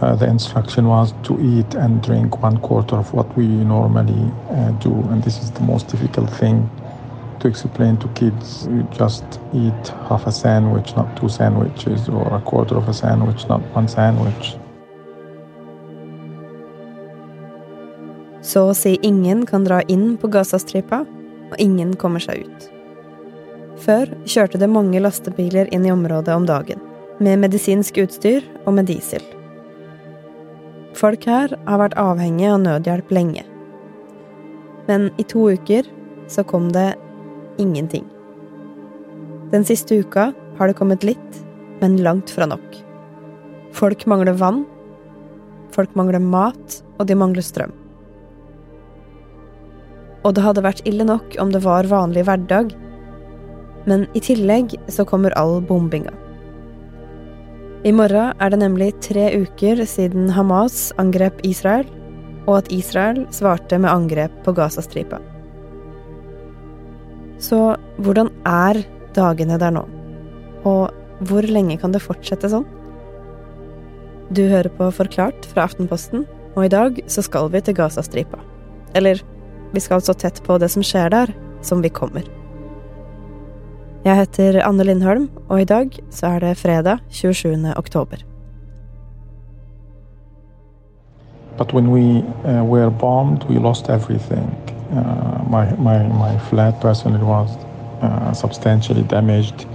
Uh, the instruction was to eat and drink one quarter of what we normally uh, do, and this is the most difficult thing to explain to kids. You just eat half a sandwich, not two sandwiches, or a quarter of a sandwich, not one sandwich. Så å si ingen kan dra inn på Gazastripa, og ingen kommer seg ut. Før kjørte det mange lastebiler inn i området om dagen, med medisinsk utstyr og med diesel. Folk her har vært avhengig av nødhjelp lenge. Men i to uker så kom det ingenting. Den siste uka har det kommet litt, men langt fra nok. Folk mangler vann, folk mangler mat, og de mangler strøm. Og det hadde vært ille nok om det var vanlig hverdag, men i tillegg så kommer all bombinga. I morgen er det nemlig tre uker siden Hamas angrep Israel, og at Israel svarte med angrep på Gazastripa. Så hvordan er dagene der nå? Og hvor lenge kan det fortsette sånn? Du hører på Forklart fra Aftenposten, og i dag så skal vi til Gazastripa. Eller, vi skal så tett på det som skjer der, som vi kommer. Jeg heter Anne Lindholm, og i dag så er det fredag 27. oktober. But when we uh, were bombed, we lost everything. Uh, my, my, my flat personally was uh, substantially damaged.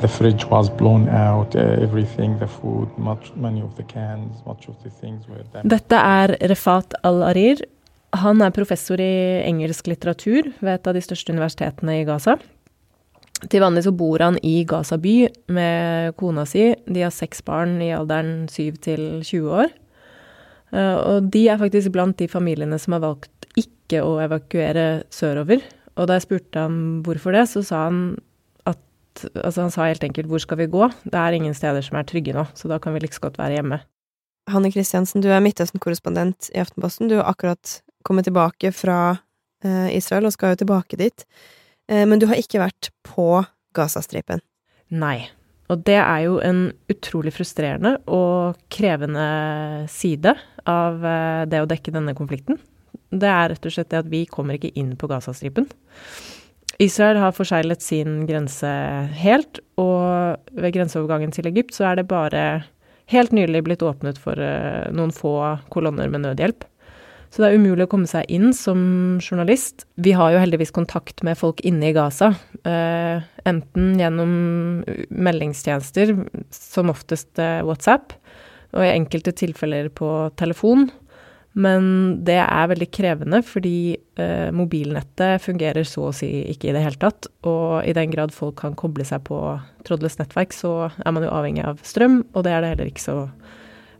The fridge was blown out, uh, everything, the food, much, many of the cans, much of the things were damaged. Dette er Refat al-Arir. Han er professor i engelsk litteratur ved et av de største universitetene i Gaza. Til vanlig så bor han i Gaza by med kona si. De har seks barn i alderen 7 til 20 år. Uh, og de er faktisk blant de familiene som har valgt ikke å evakuere sørover. Og da jeg spurte ham hvorfor det, så sa han at Altså, han sa helt enkelt 'hvor skal vi gå'? Det er ingen steder som er trygge nå, så da kan vi like liksom godt være hjemme. Hanne Kristiansen, du er Midtøsten-korrespondent i Aftenposten. Du har akkurat kommet tilbake fra eh, Israel og skal jo tilbake dit. Eh, men du har ikke vært på Gazastripen. Nei. Og det er jo en utrolig frustrerende og krevende side av eh, det å dekke denne konflikten. Det er rett og slett det at vi kommer ikke inn på Gazastripen. Israel har forseglet sin grense helt, og ved grenseovergangen til Egypt så er det bare helt nylig blitt åpnet for uh, noen få kolonner med nødhjelp. Så det er umulig å komme seg inn som journalist. Vi har jo heldigvis kontakt med folk inne i Gaza. Eh, enten gjennom meldingstjenester, som oftest uh, WhatsApp, og i enkelte tilfeller på telefon. Men det er veldig krevende, fordi eh, mobilnettet fungerer så å si ikke i det hele tatt. Og i den grad folk kan koble seg på trådløst nettverk, så er man jo avhengig av strøm, og det er det heller ikke så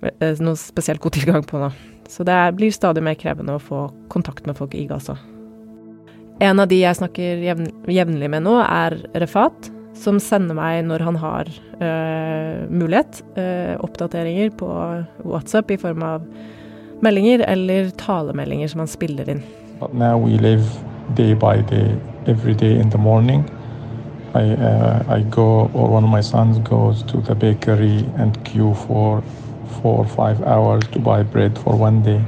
eh, noe spesielt god tilgang på nå. Så det blir stadig mer krevende å få kontakt med folk i Gaza. En av de jeg snakker jevn, jevnlig med nå, er Refat, som sender meg, når han har øh, mulighet, øh, oppdateringer på WhatsApp i form av meldinger eller talemeldinger som han spiller inn. Now we live day by day, every day in the morning. I, uh, I go, or one of my sons goes to the bakery and queue for four or five hours to buy bread for one day.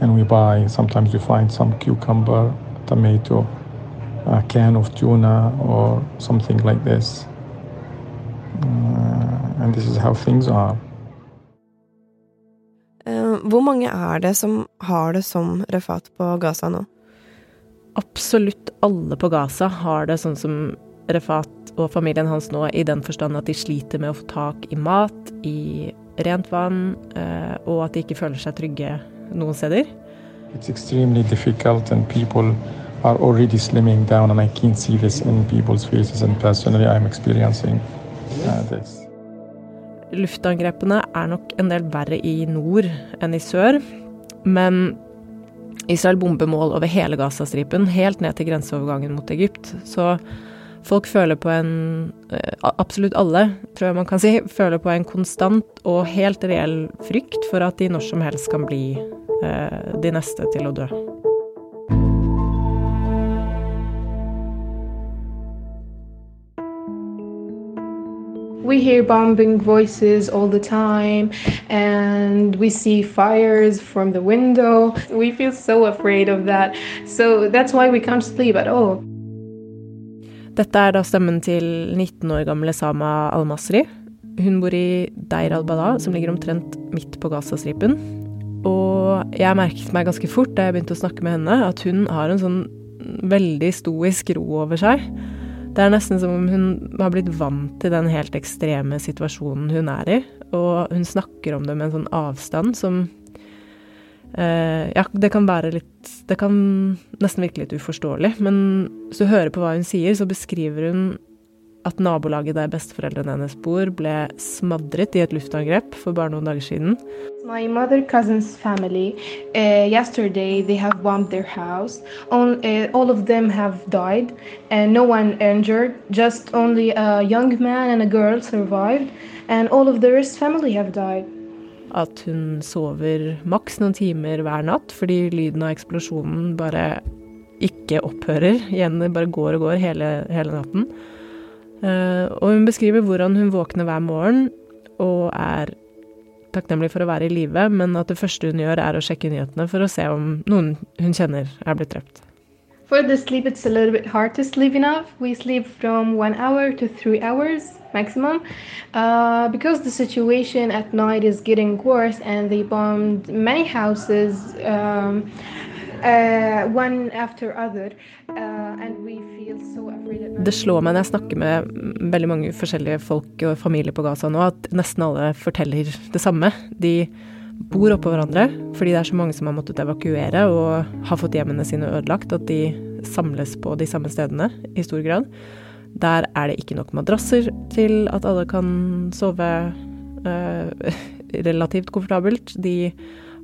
And we buy, sometimes we find some cucumber, tomato, a can of tuna, or something like this. Uh, and this is how things are. Hvor mange er det som har det som Refat på Gaza nå? Absolutt alle på Gaza har det sånn som Refat og familien hans nå, i den forstand at de sliter med å få tak i mat, i rent vann, eh, og at de ikke føler seg trygge noen steder. It's extremely difficult and people are already slimming down and I can see this in people's faces and personally I'm experiencing uh, this. Luftangrepene er nok en del verre i nord enn i sør, men Israel bomber mål over hele Gazastripen, helt ned til grenseovergangen mot Egypt. Så folk føler på en eh, Absolutt alle, tror jeg man kan si, føler på en konstant og helt reell frykt for at de når som helst kan bli eh, de neste til å dø. we hear bombing voices all the time and we see fires from the window. We feel so afraid of that. So that's why we can't sleep at all. Dette er da stemmen til 19 år gamle Sama al-Masri. Hun bor i Deir al-Bala, som ligger omtrent midt på Gazastripen. Og jeg merket meg ganske fort da jeg begynte å snakke med henne, at hun har en sånn veldig stoisk ro over seg. Det er nesten som om hun har blitt vant til den helt ekstreme situasjonen hun er i. Og hun snakker om det med en sånn avstand som ja, det kan være litt Det kan nesten virke litt uforståelig. Men hvis du hører på hva hun sier, så beskriver hun at nabolaget der besteforeldrene hennes bor, ble smadret i et luftangrep for bare noen dager siden. My mother cousin's family uh, yesterday they have bombed their house. All, uh, all of them have died, and no one injured. Just only a young man and a girl survived, and all of the rest family have died at hun sover maks noen timer hver natt fordi lyden av eksplosjonen bare ikke opphører. Igjen bare går og går hele, hele natten. Uh, og hun beskriver hvordan hun våkner hver morgen og er takknemlig for å være i live, men at det første hun gjør, er å sjekke nyhetene for å se om noen hun kjenner, er blitt drept. For the sleep, it's a little bit hard to sleep enough. We sleep from one hour to three hours maximum uh, because the situation at night is getting worse and they bombed many houses um, uh, one after other. Uh, det slår meg når jeg snakker med veldig mange forskjellige folk og familier på Gaza nå, at nesten alle forteller det samme. De bor oppå hverandre fordi det er så mange som har måttet evakuere og har fått hjemmene sine ødelagt, at de samles på de samme stedene i stor grad. Der er det ikke nok madrasser til at alle kan sove eh, relativt komfortabelt. De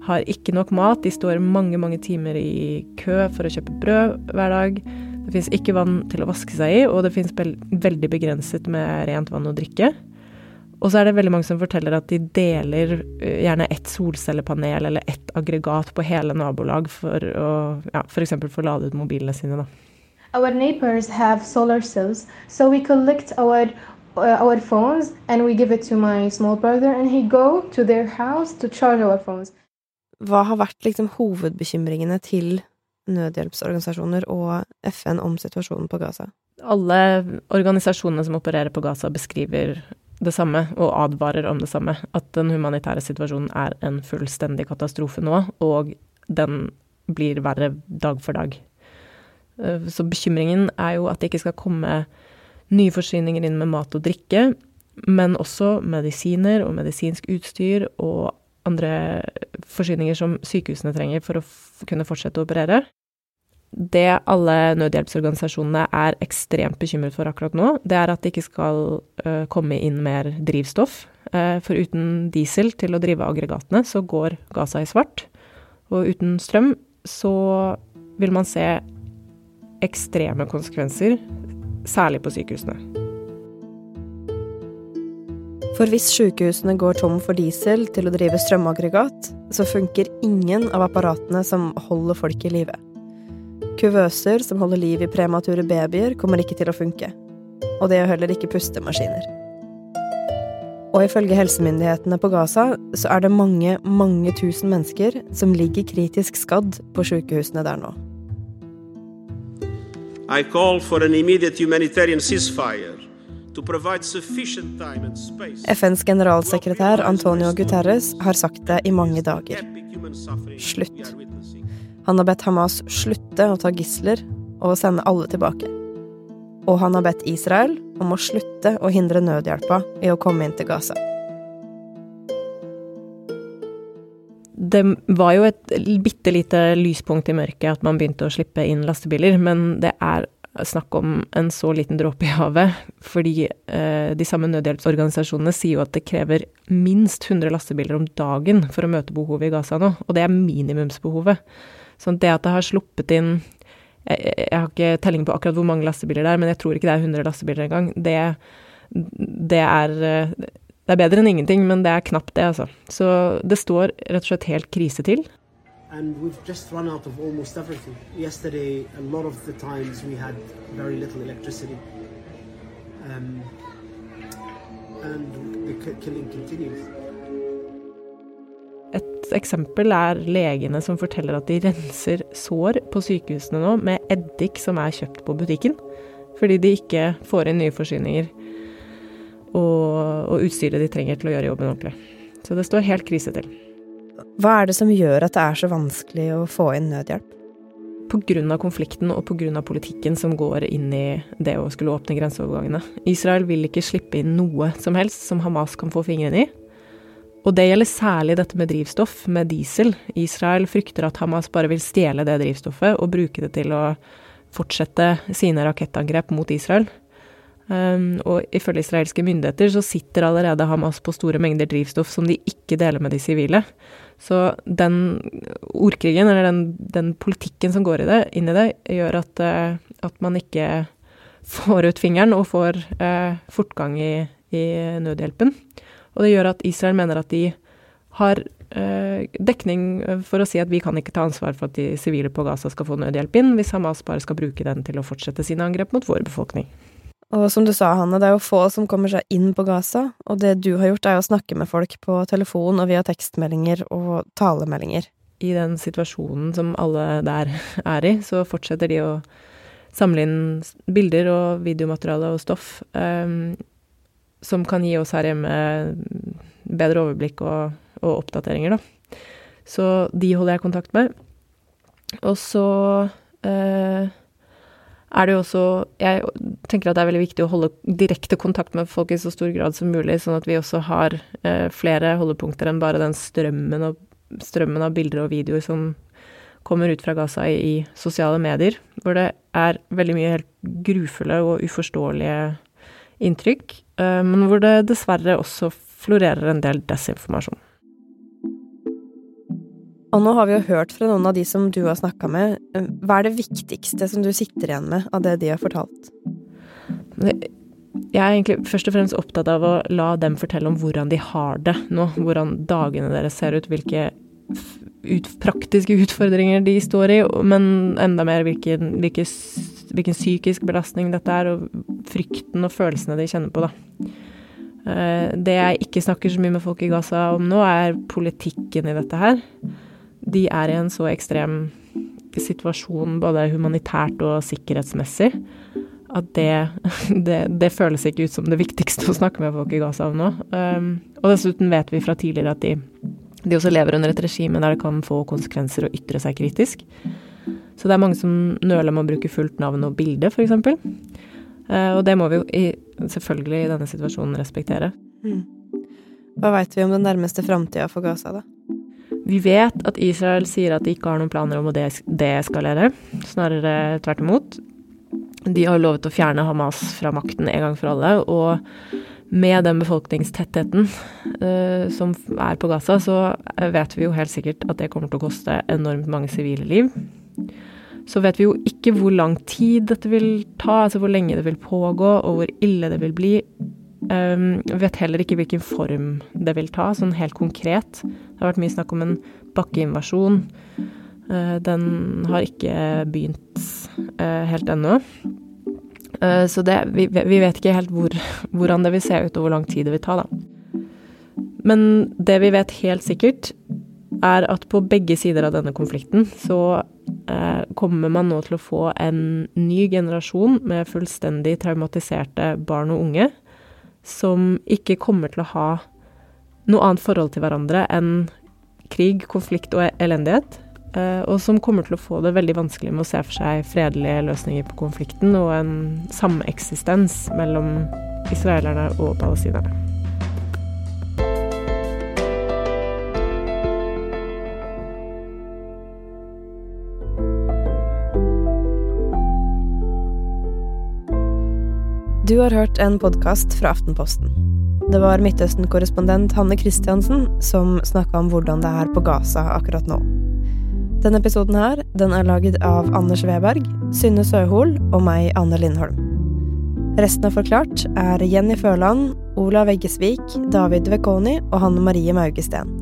har ikke nok mat. De står mange, mange timer i kø for å kjøpe brød hver dag. Det fins ikke vann til å vaske seg i, og det fins veldig begrenset med rent vann å drikke. Og så er det veldig mange som forteller at de deler eh, gjerne ett solcellepanel eller ett aggregat på hele nabolag for å ja, f.eks. få ut mobilene sine, da. Our neighbors have solar cells, so we collect our uh, our phones and we give it to my small brother and he go to their house to charge our phones. Hva har vært liksom hovedbekymringene til nødhjelpsorganisasjoner og FN om situasjonen på Gaza? Alle organisasjonene som opererer på Gaza, beskriver det samme og advarer om det samme. At den humanitære situasjonen er en fullstendig katastrofe nå, og den blir verre dag for dag. Eh, så bekymringen er jo at det ikke skal komme nye forsyninger inn med mat og drikke, men også medisiner og medisinsk utstyr og andre forsyninger som sykehusene trenger for å kunne fortsette å operere det alle nødhjelpsorganisasjonene er ekstremt bekymret for akkurat nå, det er at det ikke skal uh, komme inn mer drivstoff. Uh, for uten diesel til å drive aggregatene, så går Gaza i svart. Og uten strøm så vil man se ekstreme konsekvenser, særlig på sykehusene. For hvis sykehusene går tom for diesel til å drive strømaggregat, så funker ingen av apparatene som holder folk i live. Kuvøser som holder liv i premature babyer, kommer ikke til å funke. Og det gjør heller ikke pustemaskiner. Og ifølge helsemyndighetene på Gaza så er det mange, mange tusen mennesker som ligger kritisk skadd på sykehusene der nå. I call for an immediate humanitarian ceasefire FNs generalsekretær Antonio Guterres har sagt det i mange dager. Slutt. Han har bedt Hamas slutte å ta gisler og sende alle tilbake. Og han har bedt Israel om å slutte å hindre nødhjelpa i å komme inn til Gaza. Det var jo et bitte lite lyspunkt i mørket at man begynte å slippe inn lastebiler, men det er snakk om en så liten dråpe i havet. Fordi eh, de samme nødhjelpsorganisasjonene sier jo at det krever minst 100 lastebiler om dagen for å møte behovet i Gaza nå, og det er minimumsbehovet. Sånn det at det har sluppet inn jeg, jeg, har ikke telling på akkurat hvor mange lastebiler det er, men jeg tror ikke det er 100 lastebiler engang. Det, det er det er bedre enn ingenting, men det er knapt det, altså. Så det står rett og slett helt krise til. And we've just run out of almost everything. Yesterday, a lot of the times we had very little electricity. Um, and the killing continues. Eksempel er legene som forteller at de renser sår på sykehusene nå med eddik som er kjøpt på butikken, fordi de ikke får inn nye forsyninger og, og utstyret de trenger til å gjøre jobben ordentlig. Så det står helt krise til. Hva er det som gjør at det er så vanskelig å få inn nødhjelp? Pga. konflikten og pga. politikken som går inn i det å skulle åpne grenseovergangene. Israel vil ikke slippe inn noe som helst som Hamas kan få fingrene i. Og det gjelder særlig dette med drivstoff, med diesel. Israel frykter at Hamas bare vil stjele det drivstoffet og bruke det til å fortsette sine rakettangrep mot Israel. Um, og ifølge israelske myndigheter så sitter allerede Hamas på store mengder drivstoff som de ikke deler med de sivile. Så den ordkrigen, eller den, den, politikken som går i det, inn i det, gjør at, uh, at man ikke får ut fingeren og får uh, fortgang i, i, nødhjelpen. Og det gjør at Israel mener at de har eh, dekning for å si at vi kan ikke ta ansvar for at de sivile på Gaza skal få nødhjelp inn, hvis Hamas bare skal bruke den til å fortsette sine angrep mot vår befolkning. Og som du sa, Hanne, det er jo få som kommer seg inn på Gaza, og det du har gjort, er å snakke med folk på telefon og via tekstmeldinger og talemeldinger. I den situasjonen som alle der er i, så fortsetter de å samle inn bilder og videomateriale og stoff um, som kan gi oss her hjemme bedre overblikk og, og oppdateringer, da. Så de holder jeg kontakt med. Og så eh, er det jo også Jeg tenker at det er veldig viktig å holde direkte kontakt med folk i så stor grad som mulig, sånn at vi også har eh, flere holdepunkter enn bare den strømmen, og, strømmen, av bilder og videoer som kommer ut fra Gaza i, i, sosiale medier, hvor det er veldig mye helt grufulle og uforståelige inntrykk, eh, men hvor det dessverre også florerer en del desinformasjon. Og nå har vi jo hørt fra noen av de som du har snakka med. Hva er det viktigste som du sitter igjen med av det de har fortalt? Jeg er egentlig først og fremst opptatt av å la dem fortelle om hvordan de har det nå. Hvordan dagene deres ser ut, hvilke ut, praktiske utfordringer de står i, men enda mer hvilke, hvilke, hvilken psykisk belastning dette er, og frykten og følelsene de kjenner på, da. Eh, det jeg ikke snakker så mye med folk i Gaza om nå, er politikken i dette her de er i en så ekstrem situasjon både humanitært og sikkerhetsmessig at det, det, det, føles ikke ut som det viktigste å snakke med folk i Gaza om nå. Um, og dessuten vet vi fra tidligere at de, de, også lever under et regime der det kan få konsekvenser å ytre seg kritisk. Så det er mange som nøler med å bruke fullt navn og bilde, f.eks. Uh, og det må vi jo i, selvfølgelig i denne situasjonen respektere. Mm. Hva veit vi om den nærmeste framtida for Gaza, da? Vi vet at Israel sier at de ikke har noen planer om å deeskalere, snarere tvert imot. De har lovet å fjerne Hamas fra makten en gang for alle, og med den befolkningstettheten uh, som er på Gaza, så vet vi jo helt sikkert at det kommer til å koste enormt mange sivile liv. Så vet vi jo ikke hvor lang tid dette vil ta, altså hvor lenge det vil pågå, og hvor ille det vil bli. Um, vet heller ikke hvilken form det vil ta, sånn helt konkret. Det har vært mye snakk om en bakkeinvasjon. Uh, den har ikke begynt uh, helt ennå. Uh, så det, vi, vi, vet ikke helt hvor, hvordan det vil se ut, og hvor lang tid det vil ta, da. Men det vi vet helt sikkert, er at på begge sider av denne konflikten så kommer man nå til å få en ny generasjon med fullstendig traumatiserte barn og unge som ikke kommer til å ha noe annet forhold til hverandre enn krig, konflikt og elendighet. Eh, og som kommer til å få det veldig vanskelig med å se for seg fredelige løsninger på konflikten og en sameksistens mellom israelerne og palestinerne. Du har hørt en podkast fra Aftenposten. Det var Midtøsten-korrespondent Hanne Christiansen som snakka om hvordan det er på Gaza akkurat nå. Denne episoden her, den er laget av Anders Weberg, Synne Søhol og meg, Anne Lindholm. Resten av Forklart er Jenny Førland, Olav Eggesvik, David Vekoni og Hanne Marie Maugesten.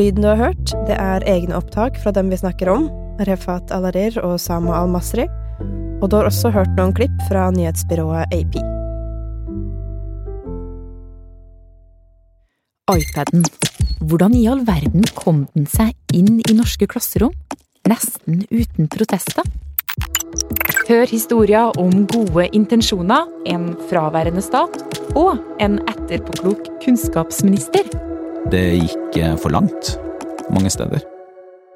Lyden du har hørt, det er egne opptak fra dem vi snakker om, Refat Alarir og Sama Al-Masri, og du har også hørt noen klipp fra nyhetsbyrået AP. iPaden. Hvordan i all verden kom den seg inn i norske klasserom? Nesten uten protester? Hør historier om gode intensjoner, en fraværende stat og en etterpåklok kunnskapsminister. Det gikk eh, for langt mange steder.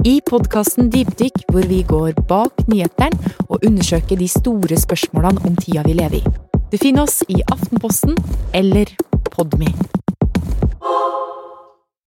I podkasten Dypdykk, hvor vi går bak nyhetene og undersøker de store spørsmålene om tida vi lever i. Du finner oss i Aftenposten eller Podme.